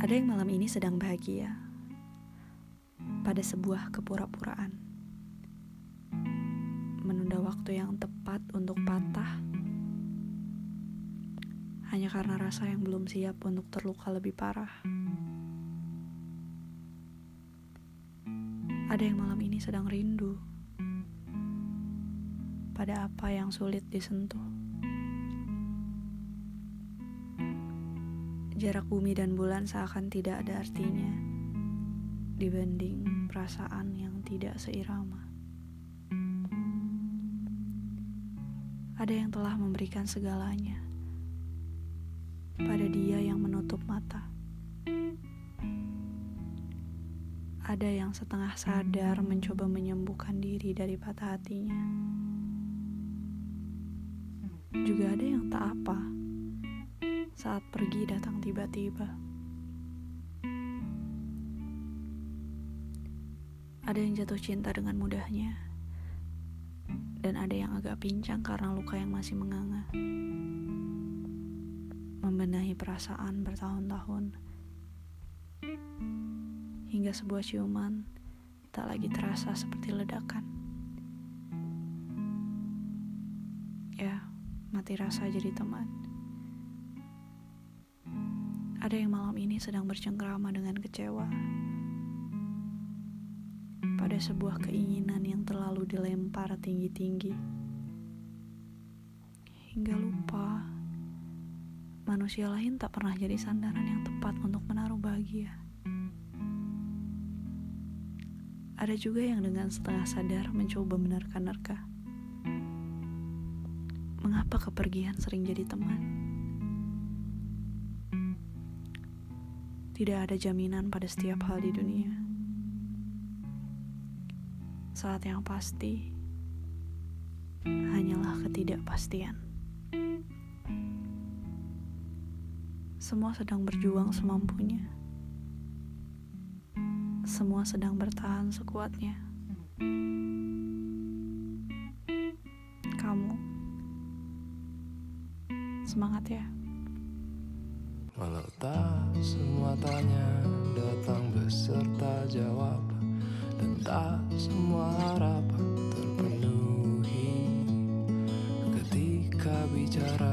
Ada yang malam ini sedang bahagia pada sebuah kepura-puraan. Menunda waktu yang tepat untuk patah hanya karena rasa yang belum siap untuk terluka lebih parah. Ada yang malam ini sedang rindu pada apa yang sulit disentuh. Jarak bumi dan bulan seakan tidak ada artinya dibanding perasaan yang tidak seirama. Ada yang telah memberikan segalanya pada dia yang menutup mata. Ada yang setengah sadar mencoba menyembuhkan diri dari patah hatinya. Juga ada yang tak apa saat pergi datang tiba-tiba. Ada yang jatuh cinta dengan mudahnya, dan ada yang agak pincang karena luka yang masih menganga. Membenahi perasaan bertahun-tahun, hingga sebuah ciuman tak lagi terasa seperti ledakan. Ya, mati rasa jadi teman. Ada yang malam ini sedang bercengkrama dengan kecewa pada sebuah keinginan yang terlalu dilempar tinggi-tinggi hingga lupa manusia lain tak pernah jadi sandaran yang tepat untuk menaruh bahagia. Ada juga yang dengan setengah sadar mencoba menerka-nerka. Mengapa kepergian sering jadi teman? Tidak ada jaminan pada setiap hal di dunia. Saat yang pasti hanyalah ketidakpastian. Semua sedang berjuang semampunya. Semua sedang bertahan sekuatnya. Kamu semangat ya. Walau tak semua tanya datang beserta jawaban Dan tak semua harapan terpenuhi. Ketika bicara